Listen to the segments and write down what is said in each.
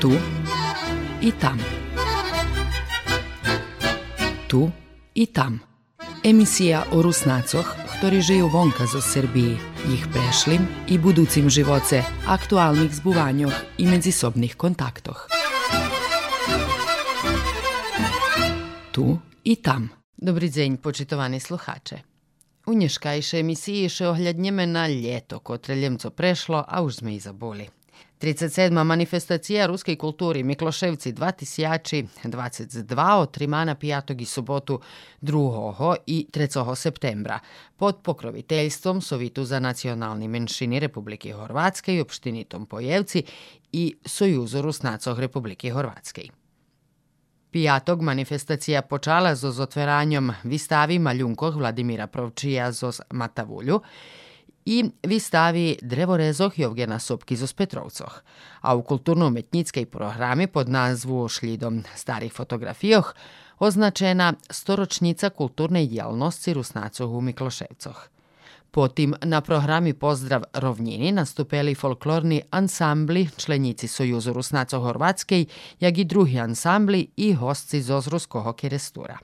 Tu i tam. Tu i tam. Emisija o Rusnacoh, ktorí žijú vonka zo Srbiji, ich prešlim i buducim živoce, aktualnih zbuvanjoh i međusobnih kontaktoh. Tu i tam. Dobri dzień, počitovani sluhače. U nješkajše emisiji še ohljadnjeme na ljeto, kotre ljemco prešlo, a už sme i zaboli. 37. manifestacija ruskej kulturi Mikloševci 2022 od Rimana pijatog i sobotu 2. i 3. septembra pod pokroviteljstvom Sovitu za nacionalni menšini Republike Horvatske i opštinitom Pojevci i Sojuzu Rusnacoh Republike Horvatske. Pijatog manifestacija počala z otveranjem vistavi Maljunkoh Vladimira Provčija z Matavulju i vistavi drevorezoh Jovgena Sopki z Petrovcoh, a u kulturno-umetnickej programi pod nazvu Šljidom starih fotografijoh označena storočnica kulturne djelnosti Rusnacoh u Mikloševcoh. Potim na programi Pozdrav rovnjini nastupili folklorni ansambli, členjici Sojuzu Rusnaco Horvatskej, jak i drugi ansambli i hostci z Ozruskoho kerestura.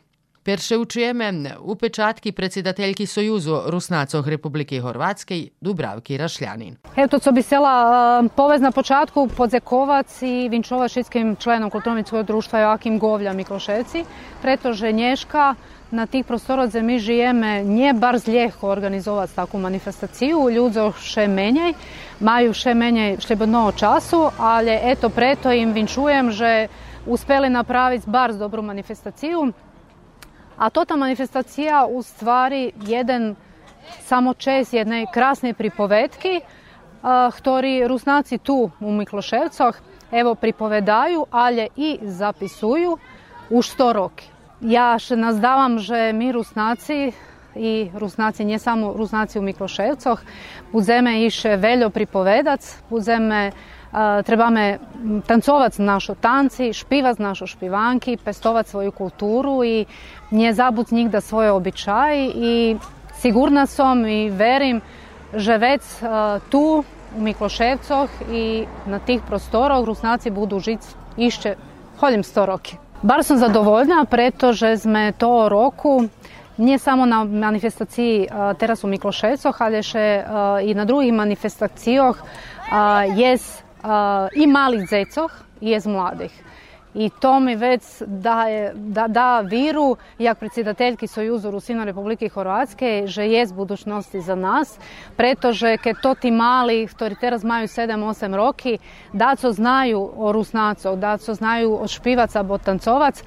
Peršeučijeme u pečatki predsjedateljki Sojuzu Rusnacog Republike Horvatske Dubravki Rašljanin. Evo to co bi sela povez na počatku Podzekovac i Vinčova šitskim členom kulturnovinskog društva Joakim Govlja Mikloševci, pretože Nješka na tih prostorodze mi žijeme nje bar zljeho organizovat takvu manifestaciju. Ljudzo še menjaj, maju še menjaj še bodno času, ali eto preto im vinčujem že uspeli napraviti bar dobru manifestaciju a to ta manifestacija u stvari jedan samo čez jedne krasne pripovedki, ktorý Rusnaci tu u Mikloševcoch evo pripovedaju, ali i zapisuju už sto roki. Ja še nazdavam, že mi Rusnaci i Rusnaci, nie samo Rusnaci u Mikloševcoch, budeme iše veljo pripovedac, budeme trebame tancovati našo tanci, špivat našo špivanki, pestovat svoju kulturu i nje zabut njih da svoje običaji i sigurna sam i verim že već tu u Mikloševcoh i na tih prostorov Rusnaci budu žiti išće holjim sto roki. Bar sam zadovoljna, pretože sme to roku nie samo na manifestaciji teraz u Mikloševcoch, ali še i na drugih manifestacijoh jest i malih zecoh i z mladih. I to mi već daje, da, da viru, jak predsjedateljki Sojuzu Rusina Republike Hrvatske, že je budućnosti za nas, pretože ke to ti mali, ktorí teraz majú 7-8 roki, da co znaju o Rusnacov, da co znaju o špivac abo tancovac,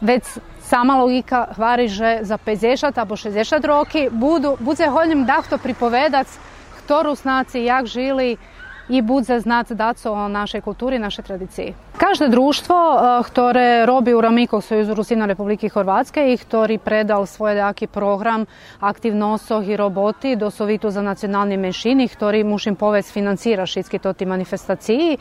već sama logika hvari, že za 50 abo 60 roki budu, bude holjim dahto pripovedac, kto Rusnaci jak žili, i budze znati daco o našej kulturi, našej tradiciji. Každe društvo, ktoré robí u Ramikov Sojuzu Rusina Republike Horvatske i ktorý predal svoj jaký program aktivnosoh i roboti do Sovitu za nacionalni menšini, ktorý mušim povec financira šitski toti manifestaciji,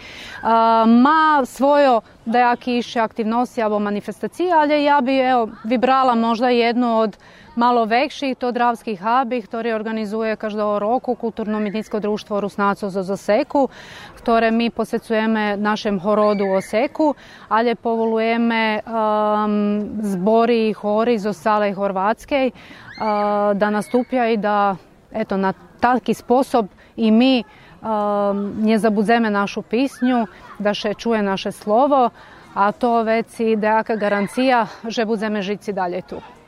ma svojo dejaki iše aktivnosti alebo manifestaciji, ali ja bi evo, vibrala možda jednu od malo vekších to Dravský háby, ktorý organizuje každého roku kulturno-mytnické društvo Rusnácov zo Zoseku, ktoré my posvecujeme našem horodu Oseku, ale povolujeme um, zbory i hori zo Sale Horvatskej uh, da nastupja i da eto, na taki sposob i mi um, ne zabudzeme našu pisnju, da še čuje naše slovo, a to već i dejaka garancija, že budzeme žici dalje tu.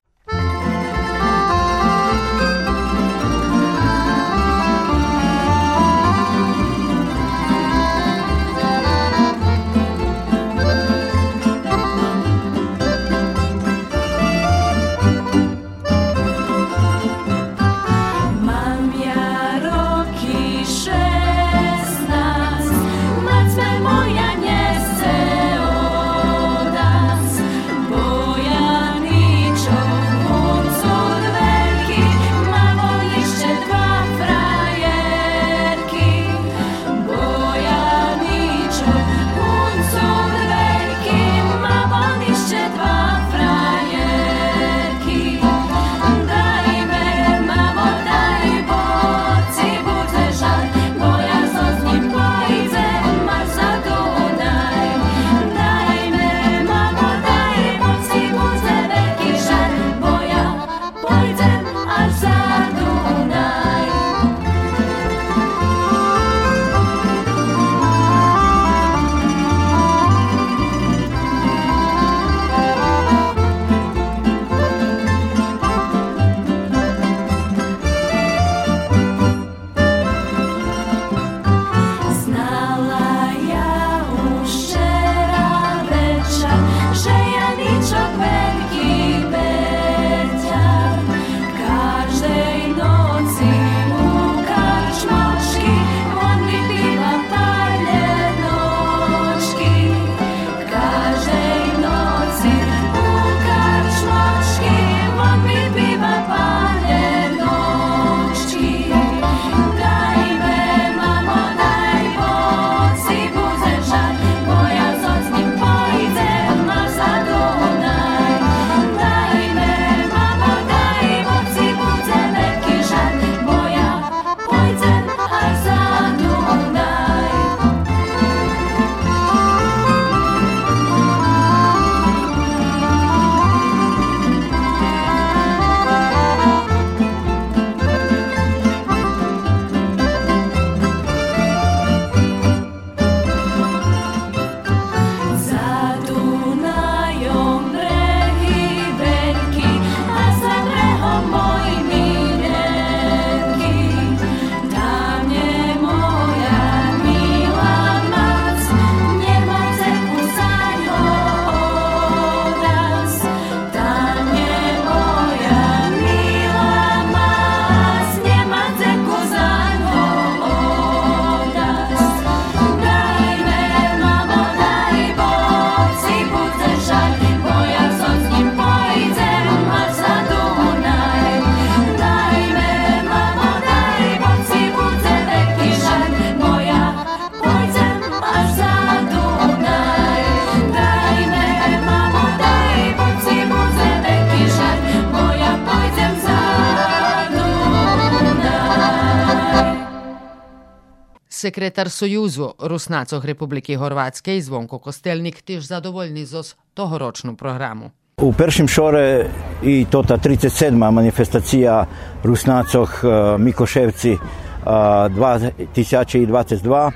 Sekretar Sojuzu Rusnacoh Republiki Horvatske i Zvonko Kostelnik tiž zadovoljni zos tohoročnu programu. U peršim šore i to ta 37. manifestacija Rusnacoh e, Mikoševci 2022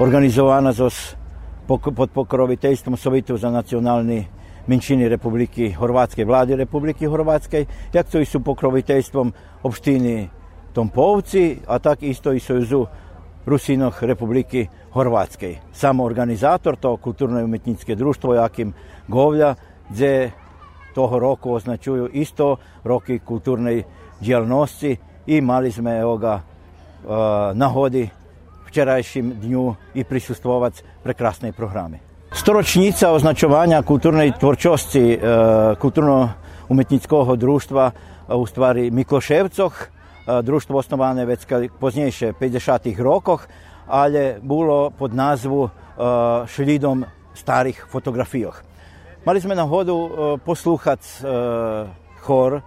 organizovana zos pod pokroviteljstvom Sovjetu za nacionalni menšini Republiki Horvatske, vladi Republiki Horvatske, jak to i su pokroviteljstvom opštini Tompovci, a tak isto i Sojuzu Rusinoh Republiki Horvatske. Samo organizator to kulturno umetničke društvo Jakim Govlja, gdje toho roku označuju isto roki kulturnej djelnosti i mali smo evo ga nahodi včerajším dňu i prisustvovať prekrasnej programy. Storočnica označovanja kulturnej tvorčosti e, kulturno-umetnického društva u stvari Mikloševcoch, e, društvo osnovane već poznejšie 50. rokoch, ale bilo pod nazvu šlidom starih fotografijoh. Mali sme na hodu posluhať chor,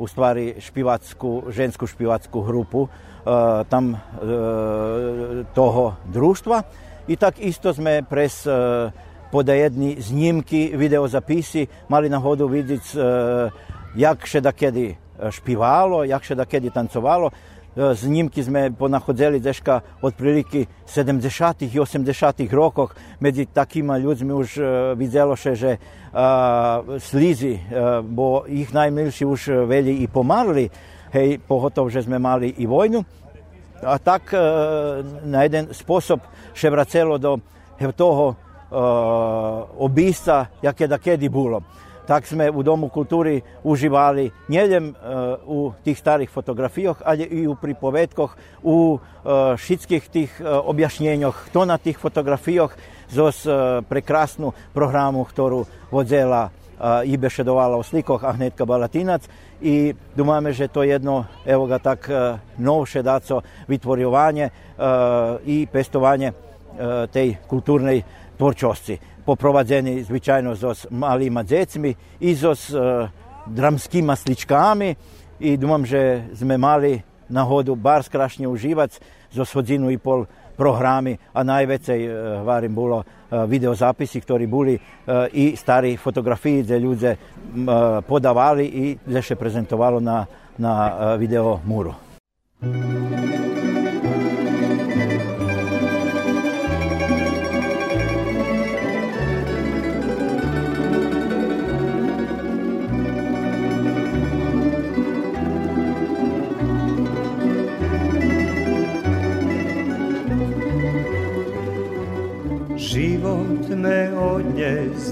u stvari špivacku, žensku špivackú grupu tam toho društva i tak isto sme pres podajedni znimki, videozapisi mali na hodu vidjeti jak še da kedi E, špivalo, jak še da kedi tancovalo. E, z njim, ki smo ponahodili deška od prilike 70-ih i 80-ih rokov, med takima ljudmi už e, videlo še že uh, slizi, uh, bo jih najmilši už veli i pomarli, hej, pogotovo že smo imali i vojnu. A tak uh, na jedan sposob še vracelo do toho uh, obista, jak je da kedi bilo. tak sme u Domu kultúry užívali nielen u tých starých fotografijoch, ale i u pripovedkoch, u e, všetkých tých e, objašnjenjoch, to na tých fotografijoch zos e, prekrasnu programu, ktorú vodzela i bešedovala o slikoh Ahnetka Balatinac i dumame, že to jedno, evo ga tak, novše daco vitvorjovanje i pestovanje tej kulturnej tvorčosti. poprowadzeni zwyczajno z małymi dziećmi i z e, dramskimi sliczkami i dumam, że sme mali nagodu bar skrašně uživac z hodinu i pol programy a najvecej, e, varim, bilo e, videozapisi, ktorí boli e, i stari fotografiji, gdje ljude podavali i gdje se prezentovalo na, na video muru.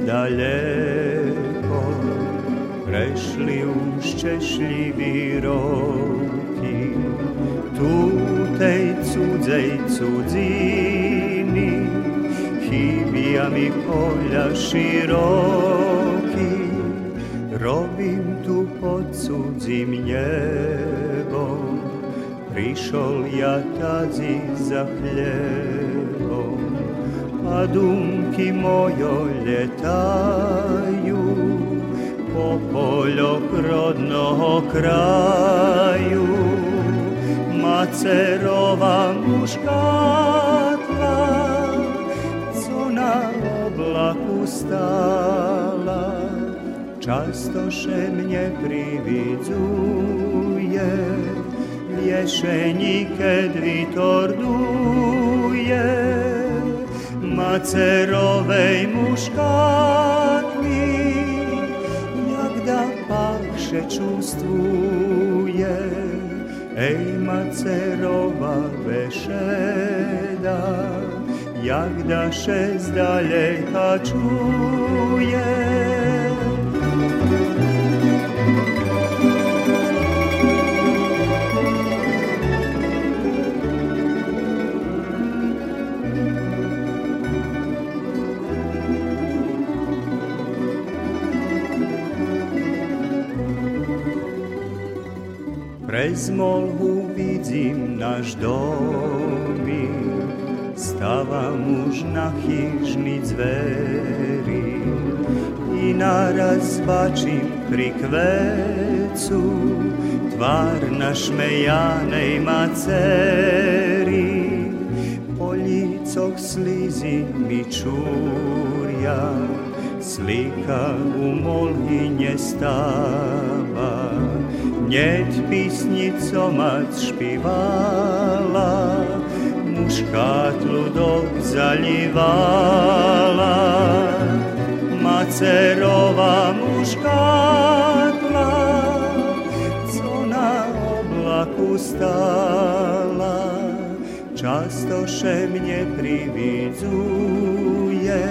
daleko prešli už češlivý roky. Tu tej cudzej cudziny chybia mi poľa široky. Robím tu pod cudzím nebom. Prišol ja tadzi za chlebom a dum dumki mojo ljetaju po poljok rodnog kraju. Macerova muškatla co na oblaku stala často še mnje prividzuje vješenike dvi torduje macerowej muszkami, jak da pak się czustuje, ej macerowa beszeda, jak da się z čuje. Prez molhu vidím náš domy, stávam už na chyžný zveri i naraz bačím pri kvecu. Tvár našmejanej macery. očicov slizi mi čurja, slika u molhinje stava, Hneď písnico mať špívala, mužka tludok zalívala. Macerová muškatla, co na oblaku stála, často še mne prividzuje,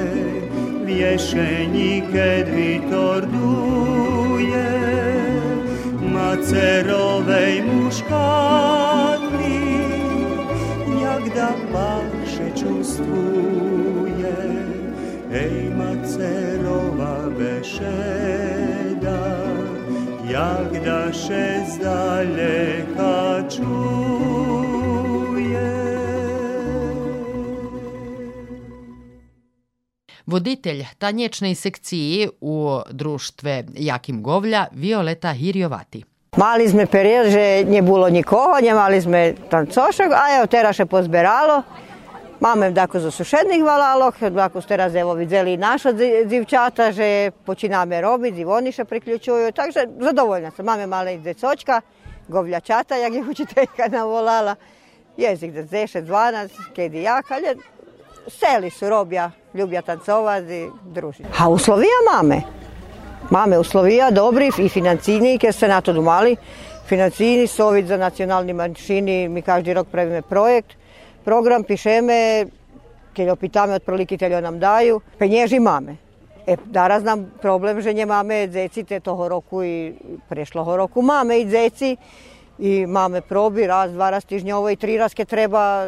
v ješení, keď vitor. cerowej muszkany, jak da pan się ej macerowa bešeda, jak da się daleka czuje. Voditelj tanječne sekciji u društve Jakim Govlja Violeta Hirjovati. Mali sme period, že nie bilo nikoho, nemali sme tancošek, a evo teraz še pozberalo. Máme tako zo sušedných valalok, ako teraz evo videli naša dzivčata, že počíname robiť, i oni še priključuju, takže zadovoljna sam. Máme male decočka, govljačata, jak je učiteljka navolala. Jezik za 10, 12, kedi jak, ali seli su robja, ljubja tancovati i družiti. A uslovija mame. Mame uslovija dobri i financini, ker se na to domali. Financini sovit za nacionalni manjšini, mi každi rok pravime projekt. Program pišeme, keď opitame od prolikitelja nam daju, penježi mame. E, daraz nam problem, že mame dzeci te toho roku i prešloho roku mame i dzeci i mame probi raz, dva raz tižnjovo i tri raz treba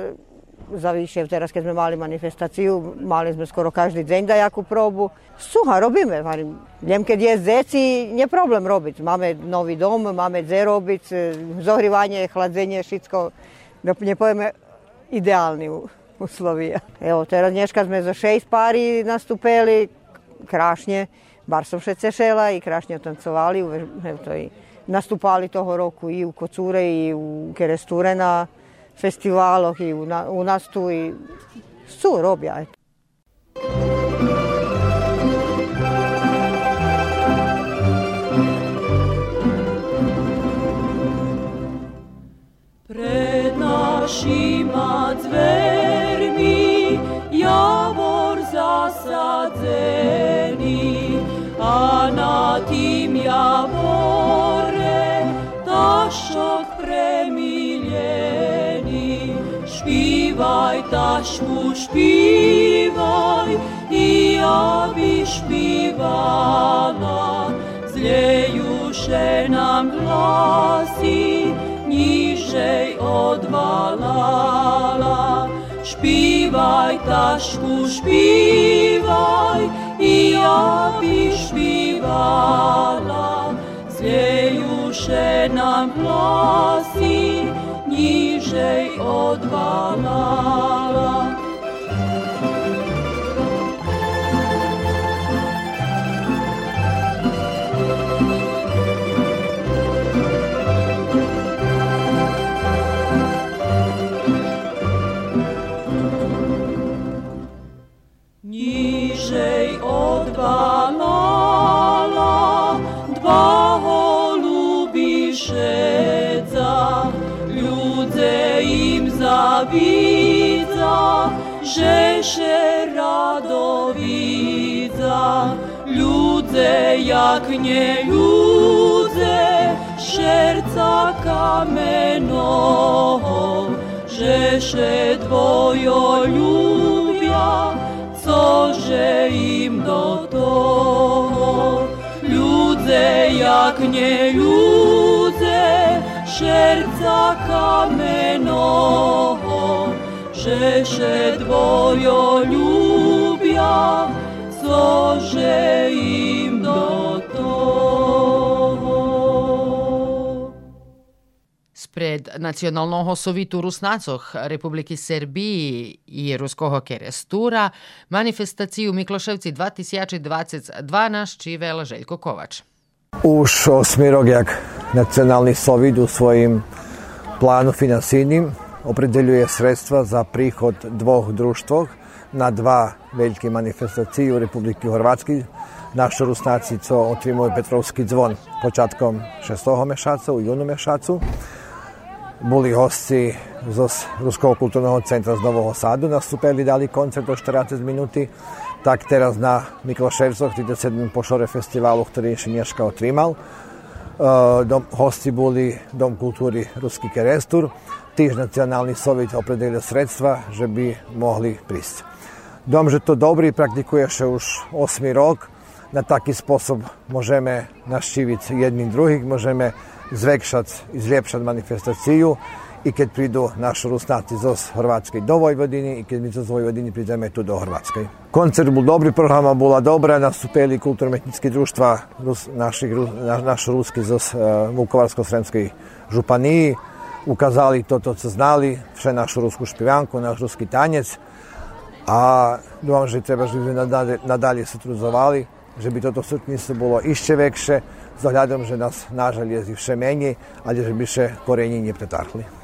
za više, teraz keď sme mali manifestaciju, mali sme skoro každý deň dajakú probu. Suha, robíme, varim. Ljem keď je zeci, nie problem robiť. Máme nový dom, máme dze robiť, zohrivanje, chladzenje, všetko, da ne pojeme, ideálni uslovija. Evo, teraz dneška sme za šest pari nastupili, krašnje, bar som še cešela i krašnje tancovali, evo to i nastupali toho roku i u Kocure i u Keresture na festivaloh i u, na, u nas tu i su robja. Pred našima dvermi Taśmu, śpiewaj i ja by śpiewała. Zlejusze nam głosy niżej odwalala. Śpiewaj, taśmu, śpiewaj i ja by śpiewała. Zlejusze nam głosy niżej odwalała. grzesze radowidza, ludzę jak nie ludzę, serca kamenoho, grzesze Twojo lubia, co że im do toho. Ludzę jak nie ludzę, serca kamenoho, Žeše dvojo ljubja, co im do toho. Spred nacionalnoho sovitu Rusnacoh Republiki Srbiji i Ruskog kerestura manifestaciju Mikloševci 2022 naš čivel Željko Kovač. Uš osmirog jak nacionalni sovid u svojim planu finansinim opredeljuje sredstva za prihod dvoh društvoh na dva velike manifestacije u Republiki Hrvatski. Naši rusnaci co otrimaju Petrovski zvon počatkom šestoho mešaca, u junu mešacu. Boli hosci z Ruskog kulturnog centra z Nového Sadu nastupili, dali koncert o 40 minuty. Tak teraz na Mikloševcoch, 37. pošore festivalu, ktorý ešte Neška otrimal. Dom, hosti boli Dom kultúry Ruský Kerestur. Tiež nacionálny soviet opredelil sredstva, že by mohli prísť. Dom, že to dobrý, praktikuje še už 8 rok. Na taký spôsob môžeme naštíviť jedným druhých, môžeme zvekšať zlepšať manifestáciu i keď prídu naši Rusnáci zo Horvátskej do Vojvodiny i keď my zo Vojvodiny prídeme tu do Horvátskej. Koncert bol dobrý, programa bola dobrá, družstva Rus, našich, naš, naš Rusky zo uh, Vukovarsko-Sremskej županiji, ukázali toto, co znali, vše našu rusku špivanku, náš ruský tanec, a dúfam, že treba, že by nadalje, nadalje sutrudzovali, že by toto sutnictvo bolo ešte väčšie, s ohľadom, že nás nážal je vše menej, ale že by še korení nepretáhli.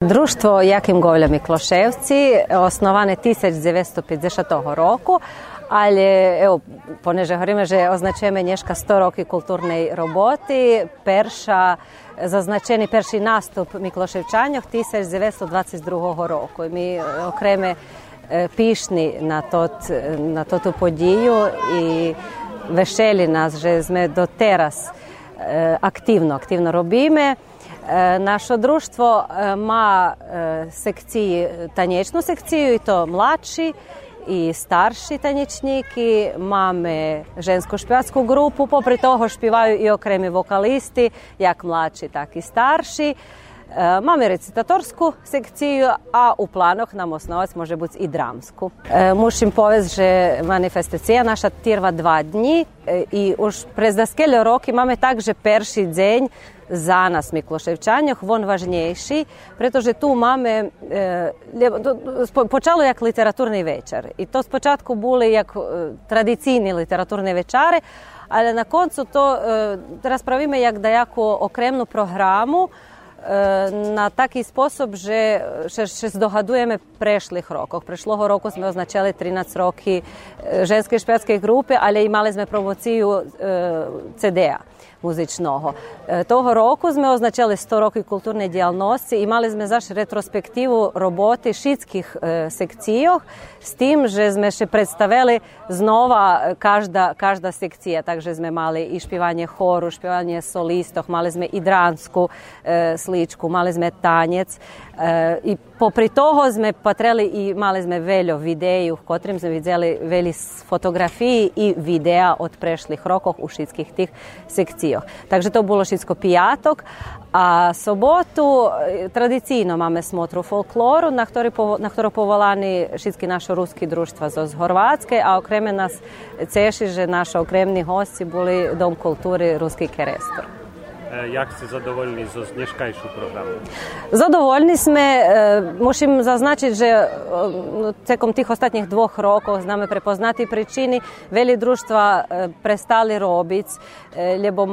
Društvo Jakim Govlja Mikloševci osnovane 1950 roku, ali evo, poneže hovoríme, že označujeme Nješka 100 roky kulturnej roboty, perša, zaznačený perší nástup Mikloševčanjoh 1922 roku. Mi okreme pišni na, tot, na totu podiju i vešeli nas, že sme do teraz активно, активно робимо. Наше друštvo ма секції, танечну секцію, і то младші, і старші танечники, мами женську шпівацьку групу, попри того шпіваю і окремі вокалісти, як младші, так і ali na koncu to raspravime jak da jako okremnu programu, на такий спосіб, що ще, ще здогадуємо прешлих роках. Прешлого року ми означали 13 років женської шпецької групи, але й мали ми промоцію Музичного. Того року ми означали 100 років культурної діяльності і мали ми заш ретроспективу роботи шіцьких секційок з тим, що ми ще представили знову кожна, кожна секція. Також ми мали і шпівання хору, шпівання солісток, мали ми і дранську različku, mali sme tanec I popri toho sme patreli i mali sme veljo videji u kotrim sme vidjeli veli fotografiji i videa od prešlih rokoh u šitskih tih sekcijoh. Takže to bilo šitsko pijatok, a sobotu tradicijno mame smotru folkloru, na ktoru na povolani šitski našo ruski društva z Horvatske, a okreme nas cešiže naša okremni hosci bili Dom kulturi Ruski kerestor. E, e, e, zname prepoznati pričini, veli društva prestali robiť, lebo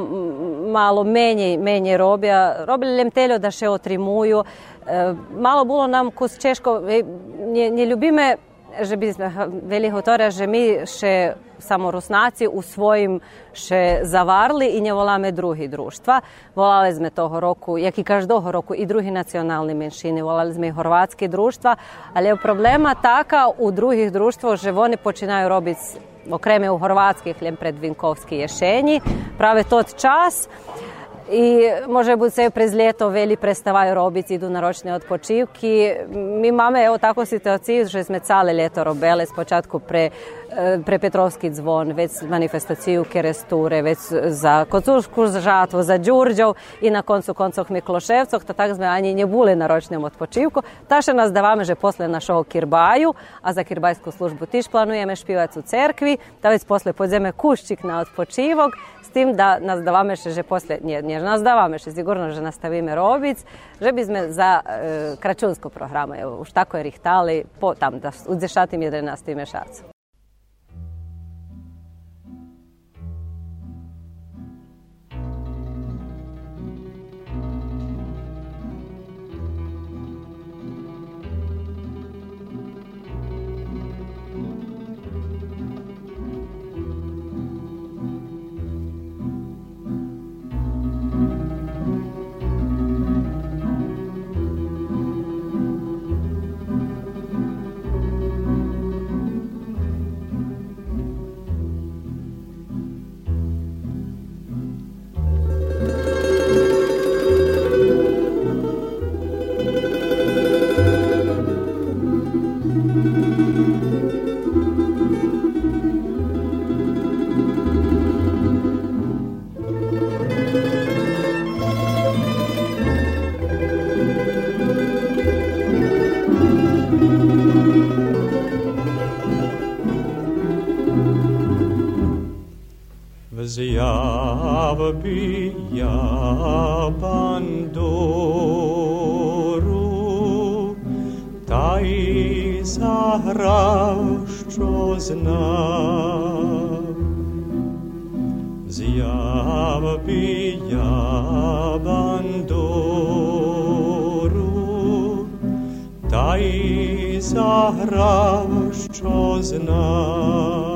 malo menej, menej robia. Robili lem teljo da še otrimuju. Malo bilo nam kus Češko, ne, ne ljubime toho roku, jak i každého roku, i drugi nacionalni menšini, volali sme i horvatski društva, ali je problema taka u drugih društvo, že oni počinaju robiť okreme u horvatskih ljem predvinkovski ješenji, prave tot čas, i može biti se prez ljeto veli prestavaju robici, idu na ročne odpočivki. Mi máme evo takvu situaciju, že sme cale ljeto robele, spočatku pre pre Petrovski zvon, već manifestaciju Keresture, već za Kocušku žatvu, za Đurđov i na koncu koncov Mikloševcov, to tak sme ani ne buli na ročnom odpočivku. Taše nas davame, že posle našo Kirbaju, a za Kirbajsku službu tiš planujeme špivac u cerkvi, da već posle podzeme Kuščik na odpočivok, s tim da nas davame še, že posle, nije nas davame še, sigurno, že nastavime robic, že bi sme za e, kračunsko programa, evo, už tako je rihtali, po, tam, da udzešatim 11. mešacu. з'явбія бандуру, та й заграв, що знав, з'явбія бандуру, та й заграв, що знав.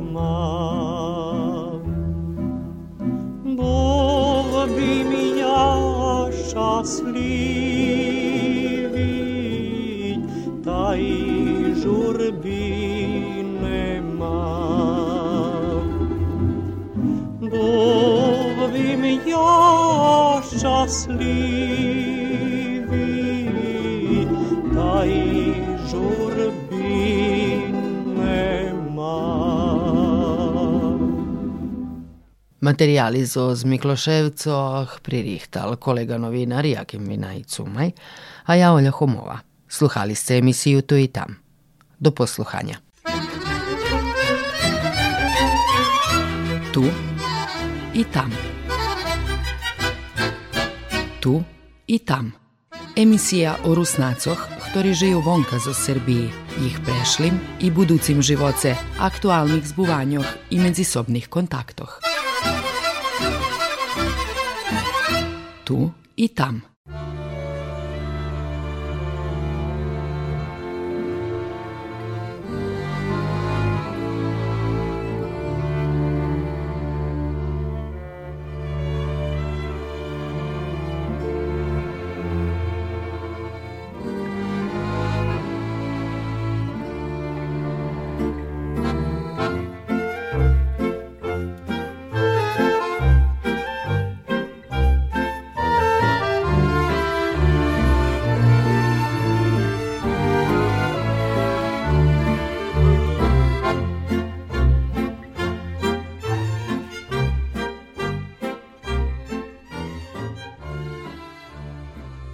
нам. Бог меня щасливить, та й журбі нема. Бог меня щасливить, Materijali zo z Mikloševcoh pririhtal kolega novinar Jakim Vinaj Cumaj, a ja Olja Homova. Sluhali ste emisiju Tu i tam. Do posluhanja. Tu i tam. Tu i tam. Emisija o Rusnacoh, ktorí žijú vonka zo Srbiji, ich prešlim i buducim živoce, aktualnih zbuvanjoh i medzisobnih kontaktoh. Tu i tam.